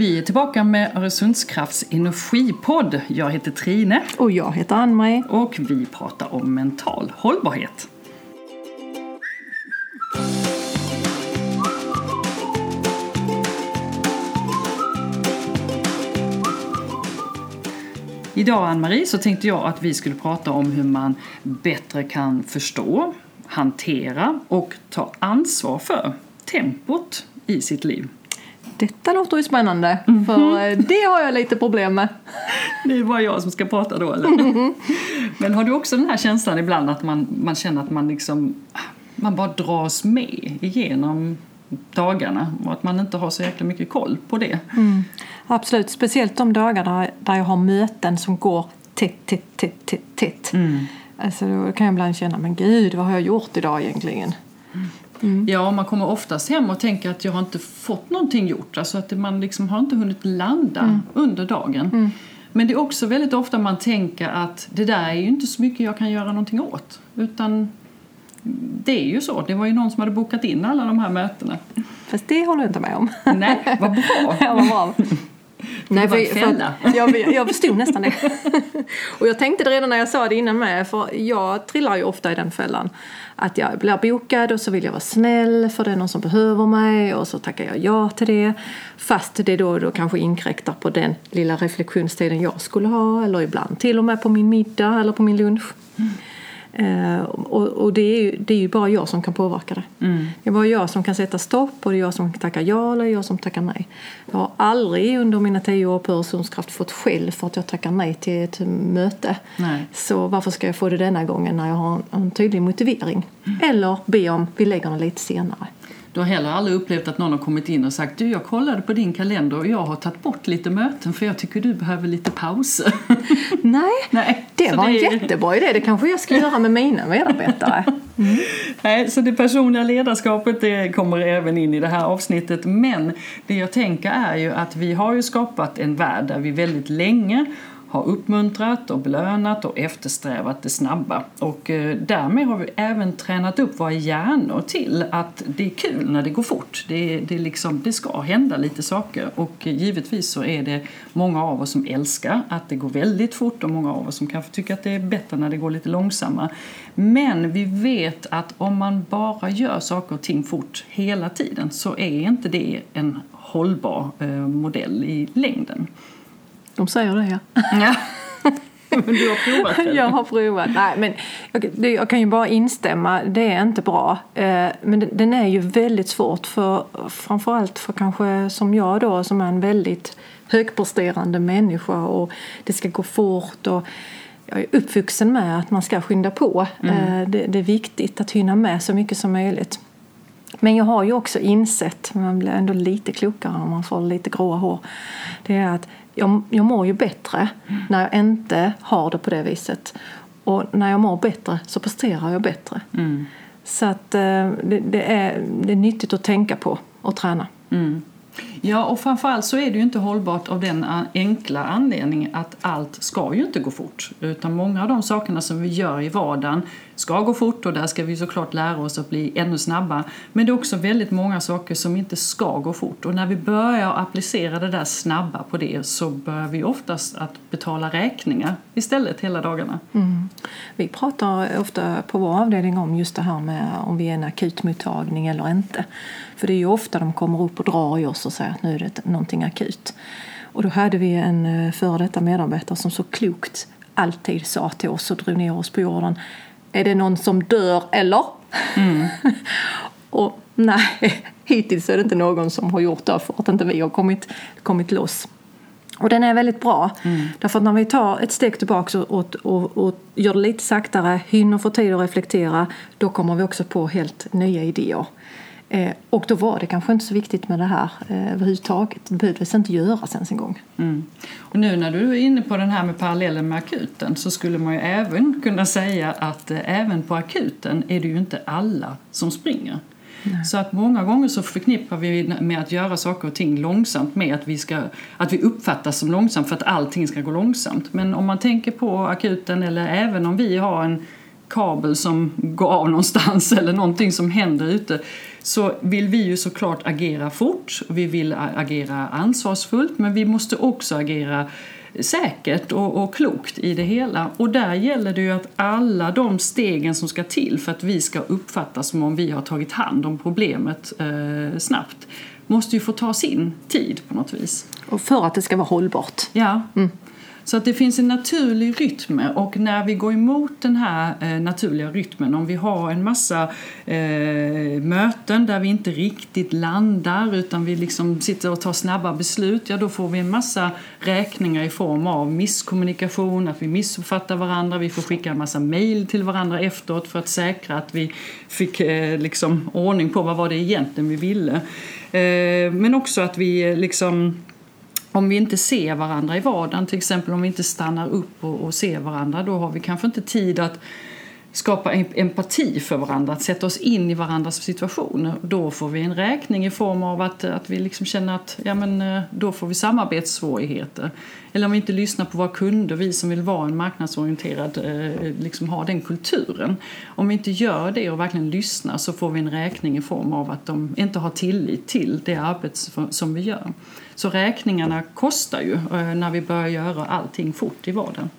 Vi är tillbaka med Öresundskrafts energipodd. Jag heter Trine. Och jag heter Ann-Marie. Och vi pratar om mental hållbarhet. Idag Ann-Marie så tänkte jag att vi skulle prata om hur man bättre kan förstå, hantera och ta ansvar för tempot i sitt liv. Detta låter ju spännande, mm -hmm. för eh, det har jag lite problem med. Det är bara jag som ska prata då, eller? Mm -hmm. Men har du också den här känslan ibland att man, man känner att man liksom man bara dras med igenom dagarna och att man inte har så jäkla mycket koll på det? Mm. Absolut, speciellt de dagar där, jag har möten som går tätt, tätt, tätt, tätt, tätt. Mm. Alltså då kan jag ibland känna, men gud, vad har jag gjort idag egentligen? Mm. Ja, man kommer oftast hem och tänker att jag har inte fått någonting gjort. Alltså att man liksom har inte hunnit landa mm. under dagen. Mm. Men det är också väldigt ofta man tänker att det där är ju inte så mycket jag kan göra någonting åt. Utan det är ju så. Det var ju någon som hade bokat in alla de här mötena. Fast det håller jag inte med om. Nej, vad bra. ja, vad bra. Nej, för, för jag, jag förstod nästan det. och jag tänkte det redan när jag sa det innan med, för jag trillar ju ofta i den fällan. Att jag blir bokad och så vill jag vara snäll för det är någon som behöver mig och så tackar jag ja till det. Fast det då, då kanske inkräktar på den lilla reflektionstiden jag skulle ha eller ibland till och med på min middag eller på min lunch. Mm. Uh, och, och det, är ju, det är ju bara jag som kan påverka det. Mm. Det är bara jag som kan sätta stopp och det är jag som tackar ja eller jag som tackar nej. Jag har aldrig under mina tio år på Öresundskraft fått skäll för att jag tackar nej till ett möte. Nej. Så varför ska jag få det denna gången när jag har en, en tydlig motivering? Mm. Eller be om vi lägger den lite senare. Du har heller aldrig upplevt att någon har kommit in och sagt du jag kollade på din kalender och jag har tagit bort lite möten för jag tycker du behöver lite pauser. Nej, Nej det var det en jättebra idé. Det kanske jag ska göra med mina medarbetare. Mm. Nej, så det personliga ledarskapet det kommer även in i det här avsnittet. Men det jag tänker är ju att vi har ju skapat en värld där vi väldigt länge har uppmuntrat och belönat och eftersträvat det snabba. Och eh, därmed har vi även tränat upp våra hjärnor till att det är kul när det går fort. Det, det, liksom, det ska hända lite saker och eh, givetvis så är det många av oss som älskar att det går väldigt fort och många av oss som kanske tycker att det är bättre när det går lite långsammare. Men vi vet att om man bara gör saker och ting fort hela tiden så är inte det en hållbar eh, modell i längden. De säger det, ja. ja. Men du har provat det? Jag har provat. Nej, men jag, jag, kan ju bara instämma, det är inte bra. Eh, men den är ju väldigt svårt för framförallt för kanske som jag då som är en väldigt högpresterande människa och det ska gå fort och jag är uppvuxen med att man ska skynda på. Mm. Eh, det, det, är viktigt att hinna med så mycket som möjligt. Men jag har ju också insett, man blir ändå lite klokare om man får lite gråa hår, det är att jag, jag mår ju bättre mm. när jag inte har det på det viset. Och när jag mår bättre så presterar jag bättre. Mm. Så att eh, det, det, är, det är nyttigt att tänka på och träna. Mm. Ja, och framförallt så är det ju inte hållbart av den enkla anledningen att allt ska ju inte gå fort. Utan många av de sakerna som vi gör i vardagen ska gå fort och där ska vi såklart lära oss att bli ännu snabbare. Men det är också väldigt många saker som inte ska gå fort och när vi börjar applicera det där snabba på det så börjar vi oftast att betala räkningar istället hela dagarna. Mm. Vi pratar ofta på vår avdelning om just det här med om vi är en akutmottagning eller inte. För det är ju ofta de kommer upp och drar i oss och säger att nu är det någonting akut. Och då hade vi en eh, före detta medarbetare som så klokt alltid sa till oss och drog ner oss på jorden är det någon som dör eller? Mm. och nej, hittills är det inte någon som har gjort det för att inte vi har kommit, kommit loss. Och den är väldigt bra. Mm. Därför att när vi tar ett steg tillbaka och, och, och gör det lite saktare, hinner få tid att reflektera, då kommer vi också på helt nya idéer. Eh, och då var det kanske inte så viktigt med det här eh, överhuvudtaget. Det behövdes inte göras ens en gång. Mm. Och nu när du är inne på den här med parallellen med akuten så skulle man ju även kunna säga att eh, även på akuten är det ju inte alla som springer. Nej. Så att många gånger så förknippar vi med att göra saker och ting långsamt med att vi, ska, att vi uppfattas som långsamt för att allting ska gå långsamt. Men om man tänker på akuten eller även om vi har en kabel som går av någonstans eller någonting som händer ute så vill vi ju såklart agera fort vi vill agera ansvarsfullt men vi måste också agera säkert och, och, klokt i det hela. Och där gäller det ju att alla de stegen som ska till för att vi ska uppfattas som om vi har tagit hand om problemet eh, snabbt måste ju få ta sin tid på något vis. Och för att det ska vara hållbart. Ja. Mm. Så att det finns en naturlig rytm och när vi går emot den här eh, naturliga rytmen, om vi har en massa eh, möten där vi inte riktigt landar utan vi liksom sitter och tar snabba beslut, ja då får vi en massa räkningar i form av misskommunikation, att vi missuppfattar varandra, vi får skicka en massa mejl till varandra efteråt för att säkra att vi fick eh, liksom ordning på vad var det egentligen vi ville. Eh, men också att vi eh, liksom om vi inte ser varandra i vardagen, till exempel om vi inte stannar upp och, och ser varandra, då har vi kanske inte tid att skapa empati för varandra, att sätta oss in i varandras situation. Då får vi en räkning i form av att, att vi liksom känner att ja, men, eh, då får vi samarbetssvårigheter. Eller om vi inte lyssnar på våra kunder, vi som vill vara en marknadsorienterad, eh, liksom ha den kulturen. Om vi inte gör det och verkligen lyssnar så får vi en räkning i form av att de inte har tillit till det arbete som vi gör. Så räkningarna kostar ju eh, när vi börjar göra allting fort i vardagen.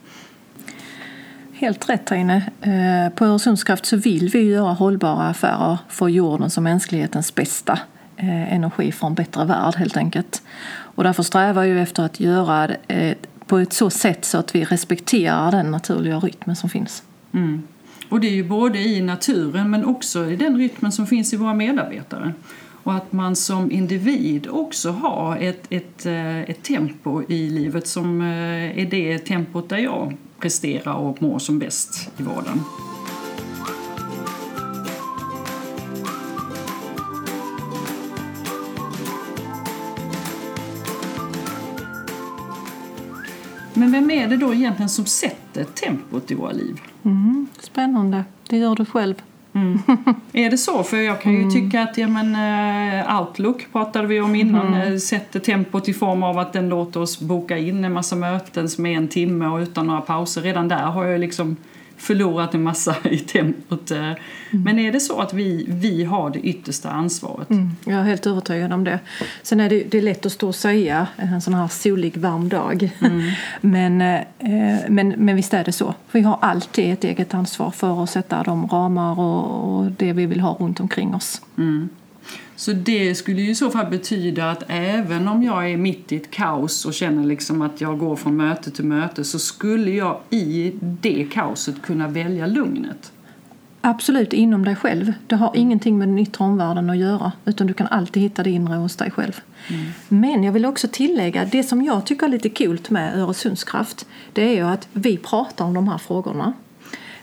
Helt rätt Trine. Eh, på Öresundskraft så vill vi göra hållbara affärer för jordens och mänsklighetens bästa eh, energi för en bättre värld helt enkelt. Och därför strävar vi efter att göra det eh, på ett så sätt så att vi respekterar den naturliga rytmen som finns. Mm. Och det är ju både i naturen men också i den rytmen som finns i våra medarbetare. Och att man som individ också har ett, ett, ett tempo i livet som är det tempot där jag prestera och må som bäst i vardagen. Men vem är det då egentligen som sätter tempot i våra liv? Mm, spännande. Det gör du själv. Mm. Är det så? För jag kan ju mm. tycka att ja, men, uh, Outlook pratade vi om innan mm. Eh, sätter tempot i form av att den låter oss boka in en massa möten som är en timme och utan några pauser. Redan där har jag liksom förlorat en massa i tempot. Mm. Men är det så att vi, vi har det yttersta ansvaret? Mm, jag är helt övertygad om det. Sen är det, det är lätt att stå och säga en sån här solig, varm dag. Mm. men, eh, men, men visst är det så. Vi har alltid ett eget ansvar för att sätta de ramar och, och det vi vill ha runt omkring oss. Mm. Så det skulle ju i så fall betyda att även om jag är mitt i ett kaos och känner liksom att jag går från möte till möte så skulle jag i det kaoset kunna välja lugnet. Absolut inom dig själv. Det har ingenting med den yttre omvärlden att göra utan du kan alltid hitta det inre hos dig själv. Mm. Men jag vill också tillägga, det som jag tycker är lite kul med Öresundskraft det är ju att vi pratar om de här frågorna.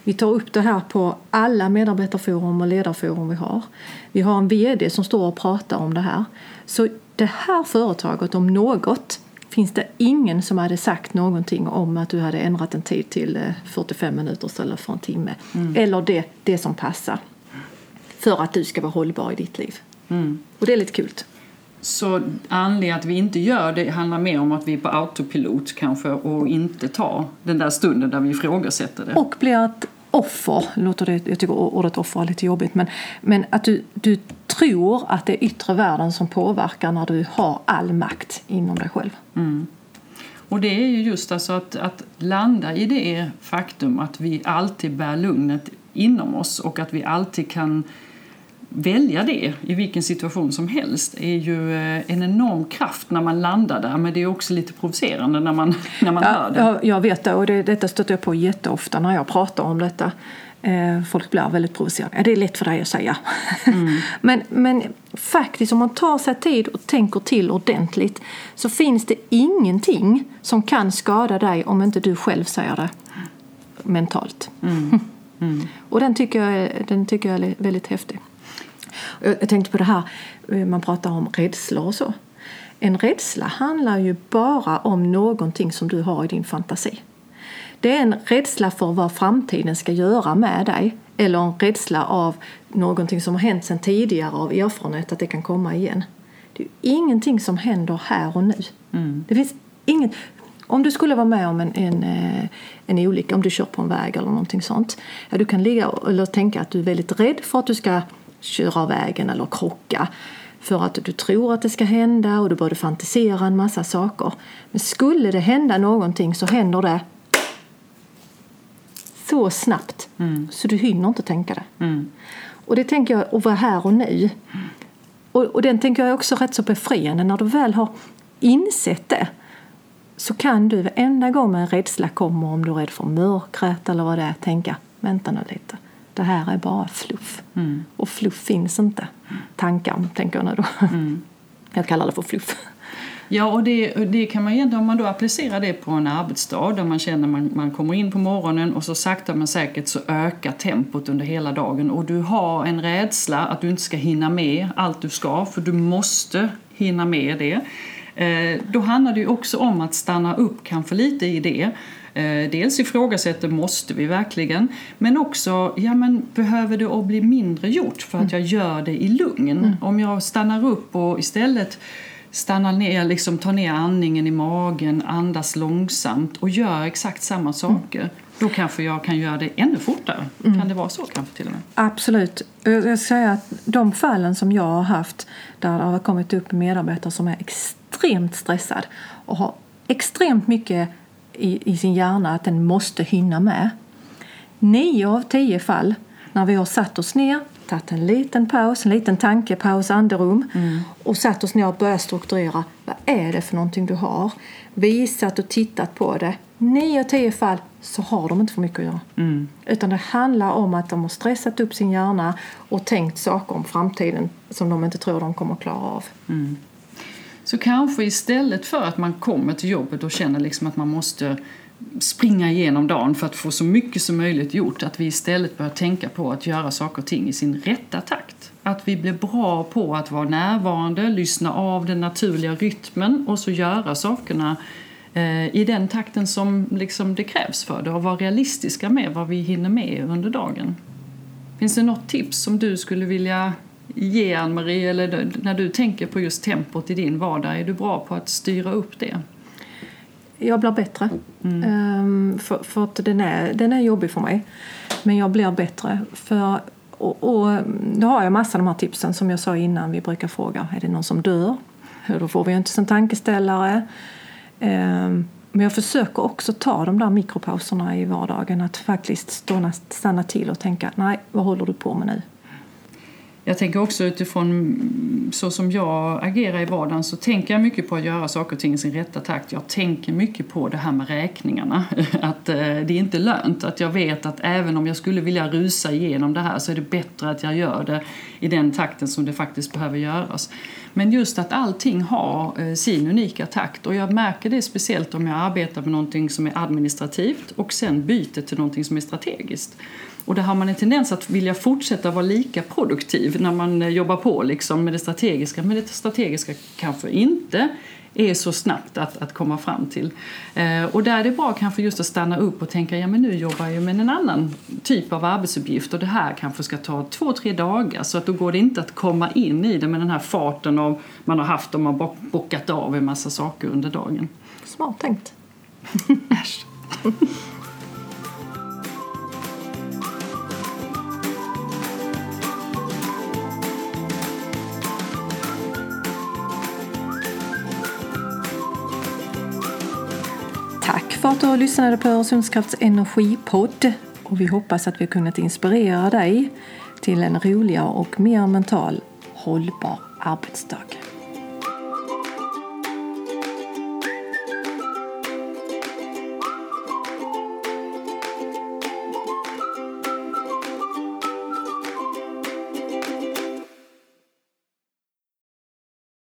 Vi tar upp det här på alla medarbetarforum och ledarforum vi har. Vi har en VD som står och pratar om det här. Så det här företaget om något finns det ingen som hade sagt någonting om att du hade ändrat en tid till 45 eh, minuter istället för en timme. Mm. Eller det, det som passar för att du ska vara hållbar i ditt liv. Mm. Och det är lite kul. Så anledningen att vi inte gör det handlar mer om att vi är på autopilot kanske och inte tar den där stunden där vi ifrågasätter det. Och blir ett offer, låter det, jag tycker ordet offer är lite jobbigt, men, men att du, du tror att det är yttre världen som påverkar när du har all makt inom dig själv. Mm. Och det är ju just alltså att, att landa i det faktum att vi alltid bär lugnet inom oss och att vi alltid kan välja det i vilken situation som helst är ju eh, en enorm kraft när man landar där men det är också lite provocerande när man, när man ja, hör det. Jag vet det och det, detta stöter jag på jätteofta när jag pratar om detta. Eh, folk blir väldigt provocerade. Ja, det är lätt för dig att säga. Mm. men, men faktiskt om man tar sig tid och tänker till ordentligt så finns det ingenting som kan skada dig om inte du själv säger det mentalt. Mm. Mm. och den tycker, jag, den tycker jag är väldigt häftig. Jag tänkte på det här, eh, man pratar om rädsla och så. En rädsla handlar ju bara om någonting som du har i din fantasi. Det är en rädsla för vad framtiden ska göra med dig eller en rädsla av någonting som har hänt sedan tidigare av erfarenhet att det kan komma igen. Det är ingenting som händer här och nu. Mm. Det finns inget... Om du skulle vara med om en, en, eh, en olycka, om du kör på en väg eller någonting sånt. Ja, du kan ligga eller tänka att du är väldigt rädd för att du ska köra av vägen eller krocka. För att du tror att det ska hända och du börjar fantisera en massa saker. Men skulle det hända någonting så händer det så snabbt mm. så du hinner inte tänka det. Mm. Och det tänker jag att vara här och nu. Och, och den tänker jag också rätt så befriande när du väl har insett det så kan du varenda gång en rädsla kommer om du är rädd för mörkret eller vad det är tänka vänta nu lite det här är bara fluff. Mm. Och fluff finns inte. Tankar, tänker jag nu då. Mm. Jag kallar det för fluff. Ja, och det, det kan man egentligen, om man då applicerar det på en arbetsdag där man känner man, man kommer in på morgonen och så sakta men säkert så ökar tempot under hela dagen och du har en rädsla att du inte ska hinna med allt du ska för du måste hinna med det. Eh, då handlar det ju också om att stanna upp kanske lite i det dels ifrågasätter, måste vi verkligen? Men också, ja men behöver det att bli mindre gjort för att mm. jag gör det i lugn? Mm. Om jag stannar upp och istället stannar ner, liksom tar ner andningen i magen, andas långsamt och gör exakt samma saker. Mm. Då kanske jag kan göra det ännu fortare. Mm. Kan det vara så kanske till och med? Absolut. Jag säger att de fallen som jag har haft där det har kommit upp medarbetare som är extremt stressad och har extremt mycket i, i sin hjärna att den måste hinna med. Nio av tio fall när vi har satt oss ner, tagit en liten paus, en liten tankepaus, anderum mm. och satt oss ner och börjat strukturera. Vad är det för någonting du har? Visat och tittat på det. Nio av tio fall så har de inte för mycket att göra. Mm. Utan det handlar om att de har stressat upp sin hjärna och tänkt saker om framtiden som de inte tror de kommer att klara av. Mm. Så kanske istället för att man kommer till jobbet och känner liksom att man måste springa igenom dagen för att få så mycket som möjligt gjort, att vi istället börjar tänka på att göra saker och ting i sin rätta takt. Att vi blir bra på att vara närvarande, lyssna av den naturliga rytmen och så göra sakerna eh, i den takten som liksom det krävs för det och vara realistiska med vad vi hinner med under dagen. Finns det något tips som du skulle vilja ge Ann-Marie, eller när du tänker på just tempot i din vardag, är du bra på att styra upp det? Jag blir bättre. Mm. Um, för, för att den är, den är jobbig för mig. Men jag blir bättre. För, och, och då har jag massa av de här tipsen som jag sa innan. Vi brukar fråga, är det någon som dör? Då får vi inte en tankeställare. Um, men jag försöker också ta de där mikropauserna i vardagen. Att faktiskt stanna till och tänka, nej, vad håller du på med nu? Jag tänker också utifrån så som jag agerar i vardagen så tänker jag mycket på att göra saker och ting i sin rätta takt. Jag tänker mycket på det här med räkningarna. Att eh, det är inte lönt. Att jag vet att även om jag skulle vilja rusa igenom det här så är det bättre att jag gör det i den takten som det faktiskt behöver göras. Men just att allting har eh, sin unika takt och jag märker det speciellt om jag arbetar med någonting som är administrativt och sen byter till någonting som är strategiskt. Och där har man en tendens att vilja fortsätta vara lika produktiv när man eh, jobbar på liksom med det strategiska. Men det strategiska kanske inte är så snabbt att, att komma fram till. Eh, och där är det bra kanske just att stanna upp och tänka ja men nu jobbar jag med en annan typ av arbetsuppgift och det här kanske ska ta två, tre dagar så att då går det inte att komma in i det med den här farten av man har haft och man bockat av en massa saker under dagen. Smart tänkt. Äsch. Tack för att du lyssnade på Öresundskrafts energipodd och vi hoppas att vi har kunnat inspirera dig till en roligare och mer mental hållbar arbetsdag.